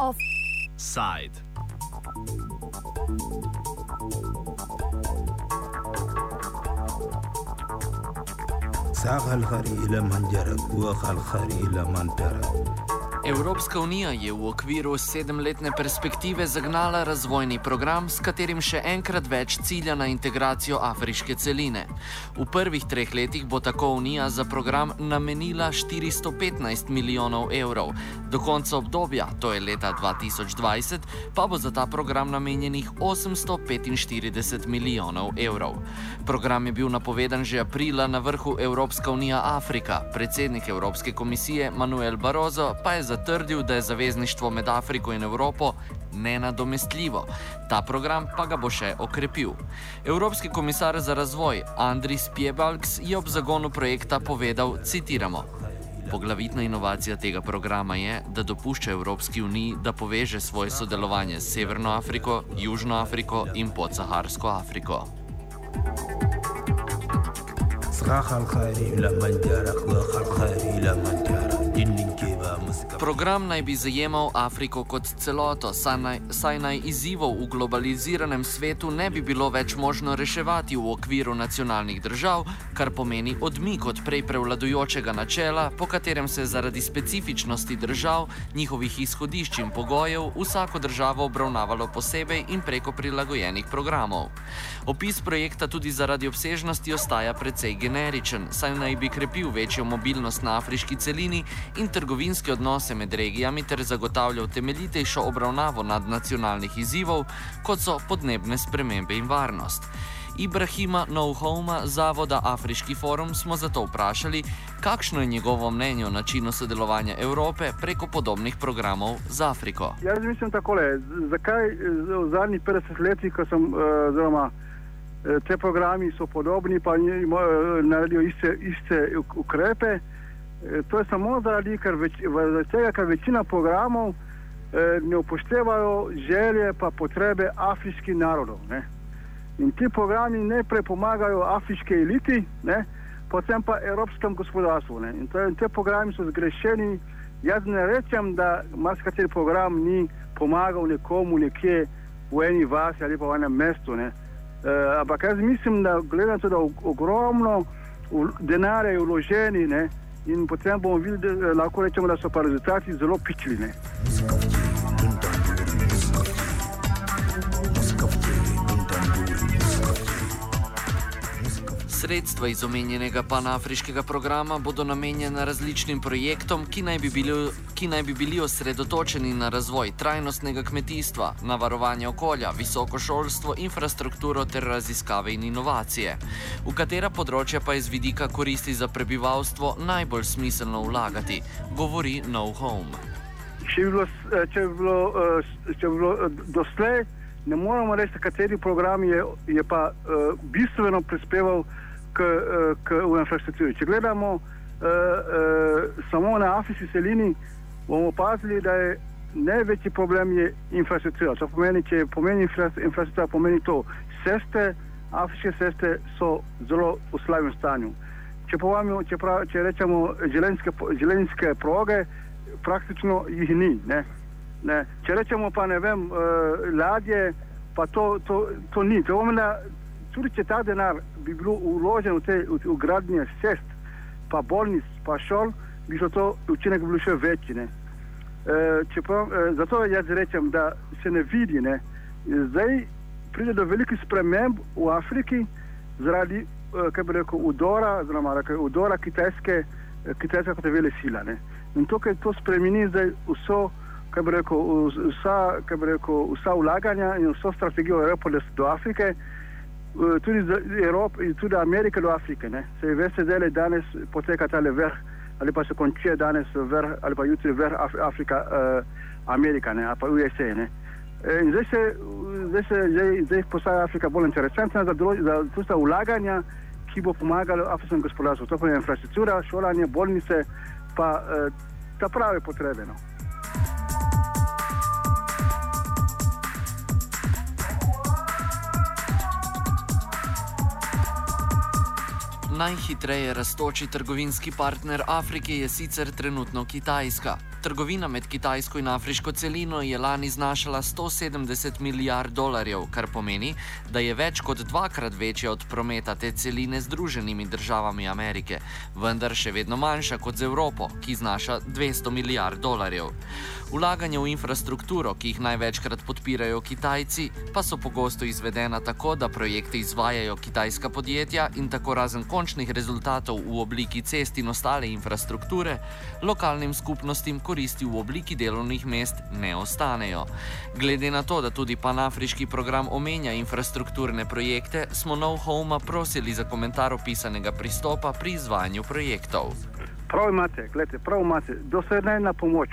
اوف ساق الخري إلى من جرت وقى الخري إلى من ترك Evropska unija je v okviru sedemletne perspektive zagnala razvojni program, s katerim še enkrat več cilja na integracijo afriške celine. V prvih treh letih bo tako unija za program namenila 415 milijonov evrov, do konca obdobja, to je leta 2020, pa bo za ta program namenjenih 845 milijonov evrov. Program je bil napovedan že aprila na vrhu Evropska unija Afrika. Predsednik Evropske komisije Manuel Barozo pa je zatrdil, da je zavezništvo med Afriko in Evropo nenadomestljivo. Ta program pa ga bo še okrepil. Evropski komisar za razvoj Andris Piebalgs je ob zagonu projekta povedal: citiramo. Poglavitna inovacija tega programa je, da dopušča Evropski uniji, da poveže svoje sodelovanje s Severno Afriko, Južno Afriko in podsaharsko Afriko. ساق الخري من جرك وخ الخري من ترك دين كيبا مسك Program naj bi zajemal Afriko kot celoto, saj naj, saj naj izzivov v globaliziranem svetu ne bi bilo več možno reševati v okviru nacionalnih držav, kar pomeni odmik od prej prevladujočega načela, po katerem se zaradi specifičnosti držav, njihovih izhodišč in pogojev vsako državo obravnavalo posebej in preko prilagojenih programov. Opis projekta tudi zaradi obsežnosti ostaja precej generičen, saj naj bi krepil večjo mobilnost na afriški celini in trgovinske odnose med regijami ter zagotavljal temeljitejšo obravnavo nadnacionalnih izzivov, kot so podnebne spremembe in varnost. Ibrahima Nouhoma, zavoda Afriški forum, smo zato vprašali, kakšno je njegovo mnenje o načinu sodelovanja Evrope preko podobnih programov z Afriko. Jaz mislim takole, z- zakaj v zadnjih 50 letih, ko sem, eh, oziroma eh, te programi so podobni, pa eh, naredijo iste, iste uk- ukrepe. Eh, To je samo zaradi, ker več, tega, ker večina programov eh, ne upoštevajo želje pa potrebe afriških narodov. Ne? In ti programi najprej pomagajo afriški eliti, ne? potem pa evropskemu gospodarstvu. Ne? In, to, in te programi so zgrešeni. Jaz ne rečem, da marsikateri program ni pomagal nekomu nekje v eni vasi ali pa v enem mestu. Ne? Uh, ampak jaz mislim, da to, da og- ogromno denarja je vloženi ne? In potem bomo videli, da, eh, lahko rečemo, da so pa rezultati zelo pičli. Sredstva iz omenjenega panafriškega programa bodo namenjena različnim projektom, ki naj, bi bili, ki naj bi bili osredotočeni na razvoj trajnostnega kmetijstva, na varovanje okolja, visoko šolstvo, infrastrukturo ter raziskave in inovacije. V katera področja pa je z vidika koristi za prebivalstvo najbolj smiselno vlagati, govori No Home. če bi bilo, eh, če bi bilo, eh, če bi bilo eh, doslej, ne moremo reči, kateri program je, je pa uh, bistveno prispeval k, uh, k v infrastrukturi. Če gledamo uh, uh, samo na afriški celini, bomo opazili, da je največji problem je infrastruktura. To pomeni, če pomeni infra- infrastruktura, pomeni to, ceste, afriške ceste so zelo v slabem stanju. Če, povamo, če, prav, če rečemo železniške, po- železniške proge, praktično jih ni. Ne? Ne. Če rečemo pa ne vem, uh, ladje, pa to, to, to ni. To pomeni, da tudi če ta denar bi bil uložen v te v, v gradnje cest, pa bolnic, pa šol, bi šlo to učinek bil še večji. Ne. Uh, čeprav, uh, zato jaz rečem, da se ne vidi. Ne. Zdaj pride do velikih sprememb v Afriki zaradi, uh, kaj bi rekel, udora, oziroma rekel, udora kitajske, eh, kitajska kot vele sila. Ne. In to, kar to spremeni zdaj vso, kaj bi rekel, vs- vsa, kaj bi rekel, vsa vlaganja in vso strategijo Evrope do- Afrike, tudi za Evropo in tudi Amerike do Afrike. Ne. Se veste, da danes poteka tale vrh ali pa se končuje danes vrh ali pa jutri vrh Af Afrika, uh, Amerika ne, ali pa USA. Ne. Eh, In zdaj se, zdaj se zdaj, zdaj postaja Afrika bolj interesantna za, za tista vlaganja, ki bo pomagalo afriškemu gospodarstvu. To je infrastruktura, šolanje, bolnice, pa eh, ta prave potrebe. No. Najhitreje raztoči trgovinski partner Afrike je sicer trenutno Kitajska. Trgovina med Kitajsko in Afriško celino je lani znašala 170 milijard dolarjev, kar pomeni, da je več kot dvakrat večja od prometa te celine z Združenimi državami Amerike, vendar še vedno manjša kot z Evropo, ki znaša 200 milijard dolarjev. Vlaganje v infrastrukturo, ki jih največkrat podpirajo Kitajci, pa so pogosto izvedena tako, da projekte izvajajo kitajska podjetja in tako razen končnih rezultatov v obliki cest in ostale infrastrukture, lokalnim skupnostim koristi v obliki delovnih mest ne ostanejo. Glede na to, da tudi panafriški program omenja infrastrukturne projekte, smo Nov Home prosili za komentar opisanega pristopa pri izvajanju projektov. Prav imate, gledajte, prav imate, dosledna pomoč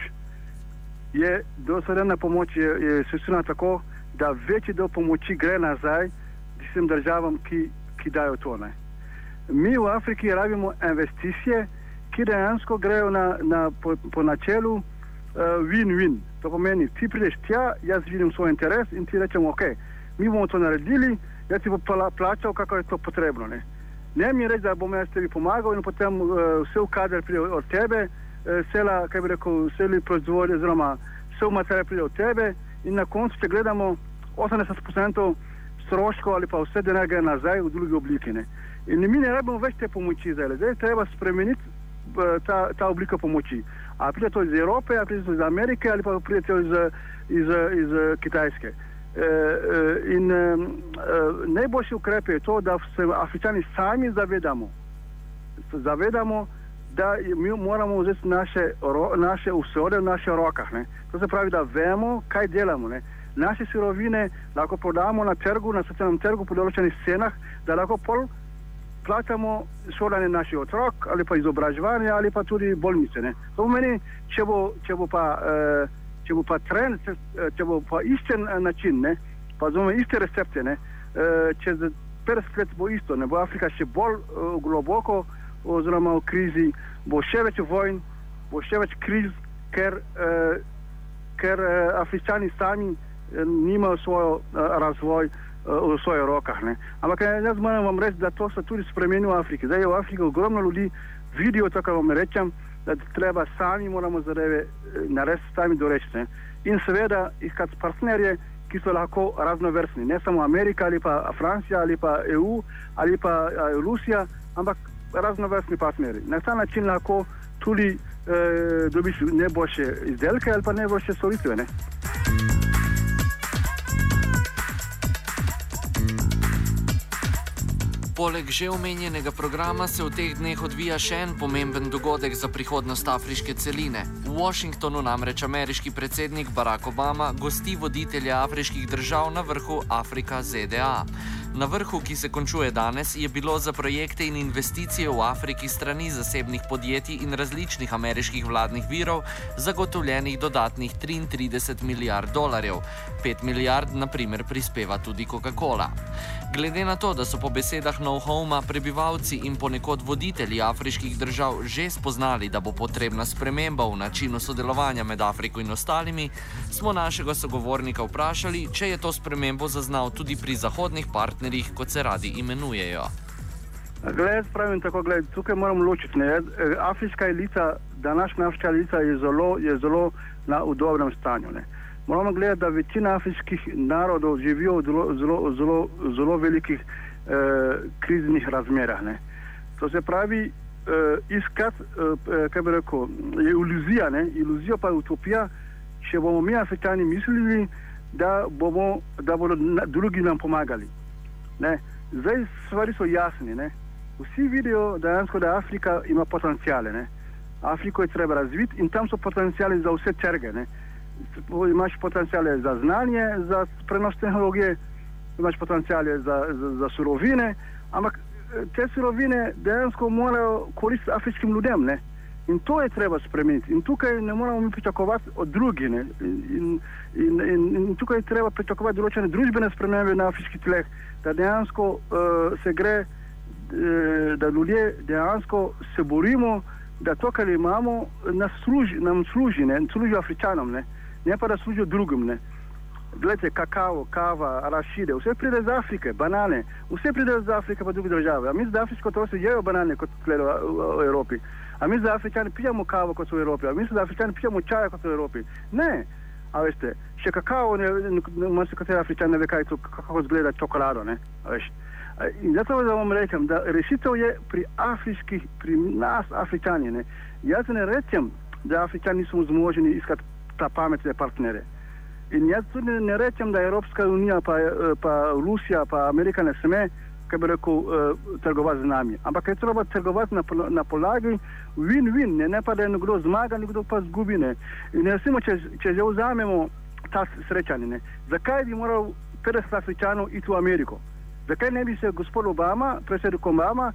je dosledna pomoč je, je sestavljena tako, da večji del pomoči gre nazaj tistim državam, ki, ki dajo to. Ne. Mi v Afriki rabimo investicije, ki dejansko grejo na, na, po, po načelu uh, win-win. To pomeni, ti prideš tja, jaz vidim svoj interes in ti rečemo, ok, mi bomo to naredili, jaz ti bom plačal, kako je to potrebno. Ne, ne mi reči, da bom jaz tebi pomagal in potem uh, vse v kader pride od tebe. Eh, sela, kaj bi rekel, seli proizvodnje, oziroma vse v materiale pride od tebe in na koncu, če gledamo, 80% stroškov ali pa vse denar gre nazaj v drugi obliki. Ne. In mi ne rabimo več te pomoči zdaj, zdaj treba spremeniti eh, ta, ta oblika pomoči. A pride to iz Evrope, a pride to iz Amerike ali pa pride to iz, iz, iz, iz Kitajske. E, in e, najboljši ukrep je to, da se Afričani sami zavedamo, zavedamo da mi moramo vzeti naše, naše usode v naših rokah. Ne. To se pravi, da vemo, kaj delamo. Ne. Naše sirovine lahko prodamo na trgu, na socialnem trgu po določenih cenah, da lahko pol plačamo šolanje naših otrok ali pa izobraževanje ali pa tudi bolnice. Ne. To pomeni, če bo, če bo pa, eh, če bo pa trend, če bo pa isten način, ne, pa zelo iste recepte, ne, eh, čez 50 let bo isto, ne bo Afrika še bolj eh, globoko oziroma v krizi, bo še več vojn, bo še več kriz, ker, eh, ker eh, Afričani sami eh, nimajo svoj eh, razvoj eh, v svojih rokah. Ne. Ampak eh, jaz moram vam reči, da to se tudi spremeni v Afriki. Zdaj je v Afriki ogromno ljudi, vidijo to, kar vam rečem, da treba sami moramo zadeve eh, narediti, sami doreči. In seveda iskati partnerje, ki so lahko raznovrstni, ne samo Amerika ali pa Francija ali pa EU ali pa eh, Rusija, ampak raznovrstni partnerji. Na ta način lahko tudi eh, dobiš najboljše izdelke ali pa najboljše storitve. Ne? Poleg že omenjenega programa se v teh dneh odvija še en pomemben dogodek za prihodnost afriške celine. Washingtonu namreč ameriški predsednik Barack Obama gosti voditelje afriških držav na vrhu Afrika ZDA. Na vrhu, ki se končuje danes, je bilo za projekte in investicije v Afriki strani zasebnih podjetij in različnih ameriških vladnih virov zagotovljenih dodatnih 33 milijard dolarjev. 5 milijard, na primer, prispeva tudi Coca-Cola. Glede na to, da so po besedah No Home prebivalci in ponekod voditelji afriških držav že spoznali, da bo potrebna sprememba v načinu sodelovanja med Afriko in ostalimi, smo našega sogovornika vprašali, če je to spremembo zaznal tudi pri zahodnih partnerjih kot se radi imenujejo. Gled, pravim tako, gled, tukaj moramo ločiti. Ne? Afriška elita, današnja afriška elita je zelo, je zelo na dobrem stanju. Ne? Moramo gledati, da večina afriških narodov živijo v zelo, zelo, zelo, zelo velikih eh, kriznih razmerah. Ne? To se pravi, eh, iskati, eh, kaj bi rekel, je iluzija, ne? iluzija pa je utopija, če bomo mi afričani mislili, da, bomo, da bodo drugi nam pomagali. Ne. Zdaj stvari so jasne. Ne. Vsi vidijo dejansko, da Afrika ima potencijale. Ne. Afriko je treba razviti in tam so potencijali za vse trge. Ne. Imaš potencijale za znanje, za prenos tehnologije, imaš potencijale za, za, za surovine, ampak eh, te surovine dejansko morajo koristiti afriškim ljudem. Ne. In to je treba spremeniti. In tukaj ne moramo mi pričakovati od drugih. In, in, in, in, in tukaj je treba pričakovati določene družbene spremembe na afriških tleh, da dejansko uh, se gre, uh, da ljudje dejansko se borimo, da to, kar imamo, služi, nam služi, ne služi afričanom, ne, ne pa da služijo drugim. Ne. Glede, kakao, kava, arašide, vse pride iz Afrike, banane, vse pride iz Afrike pa druge države. A mi z Afriško to se jejo banane kot v, Evropi. A mi z Afričani pijemo kavo kot v Evropi, a mi z Afričani pijemo čaja kot v Evropi. Ne, a veste, še kakao, ne, ne, ne, ne, kateri Afričan ne ve, kaj to, kako izgleda čokolado, ne, a veš. In zato vam rečem, da rešitev je pri afriških, pri nas, Afričani. Ne. Jaz ne rečem, da Afričani niso zmožni iskati ta pametne partnere. In jaz tudi ne rečem, da Evropska unija, pa, eh, pa Rusija, pa Amerika ne sme, kaj bi rekel, uh, trgovati z nami. Ampak je treba trgovati na, na podlagi win-win, ne, ne pa da je nekdo zmaga, nekdo pa zgubi. Ne. In recimo, če, če že vzamemo ta srečanje, ne, zakaj bi moral 50 Afričanov iti v Ameriko? Zakaj ne bi se gospod Obama, predsednik Obama,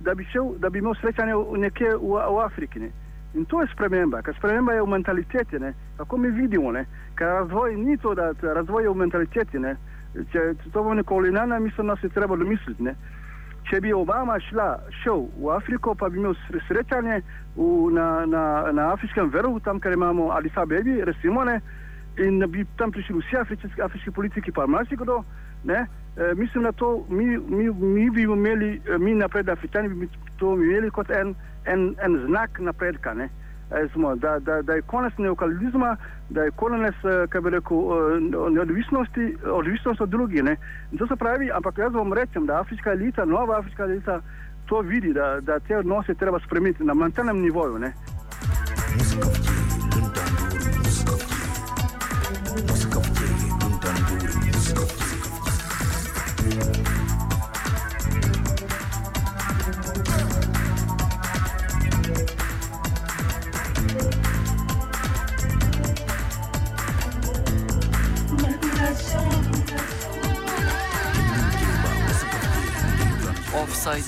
da bi, šel, da bi imel srečanje nekje v, v Afriki? Ne? In to je sprememba, ker sprememba je v mentaliteti, ne? kako mi vidimo, ne? ker razvoj ni to, da razvoj je v mentaliteti. Ne? Če to bo nikoli ne, ne mislim, da se treba domisliti. Ne? Če bi Obama šla, šel v Afriko, pa bi imel sre- srečanje v, na, na, na afriškem vrhu, tam, kjer imamo Addis Abebi, recimo, ne? in bi tam prišli vsi afrički, afriški politiki, pa marsikdo? E, mislim, da to mi, mi, mi bi imeli, eh, mi napred, Afričani bi to imeli kot en, en, en znak napredka. Ne? E, smo, da, da, da je konec neokolonializma, da je konec, rekel, neodvisnosti, odvisnost od drugih. Ne? In to se pravi, ampak jaz vam rečem, da afriška elita, nova afriška elita to vidi, da, da te odnose treba spremeniti na mentalnem nivoju. Ne?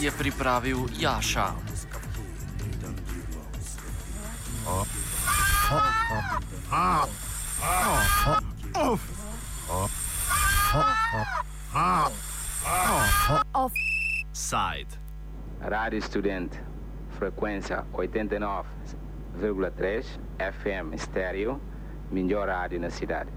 Je pripravil Jaša. Side. Rádio Studente, frequência 89,3 FM estéreo, melhor rádio na cidade.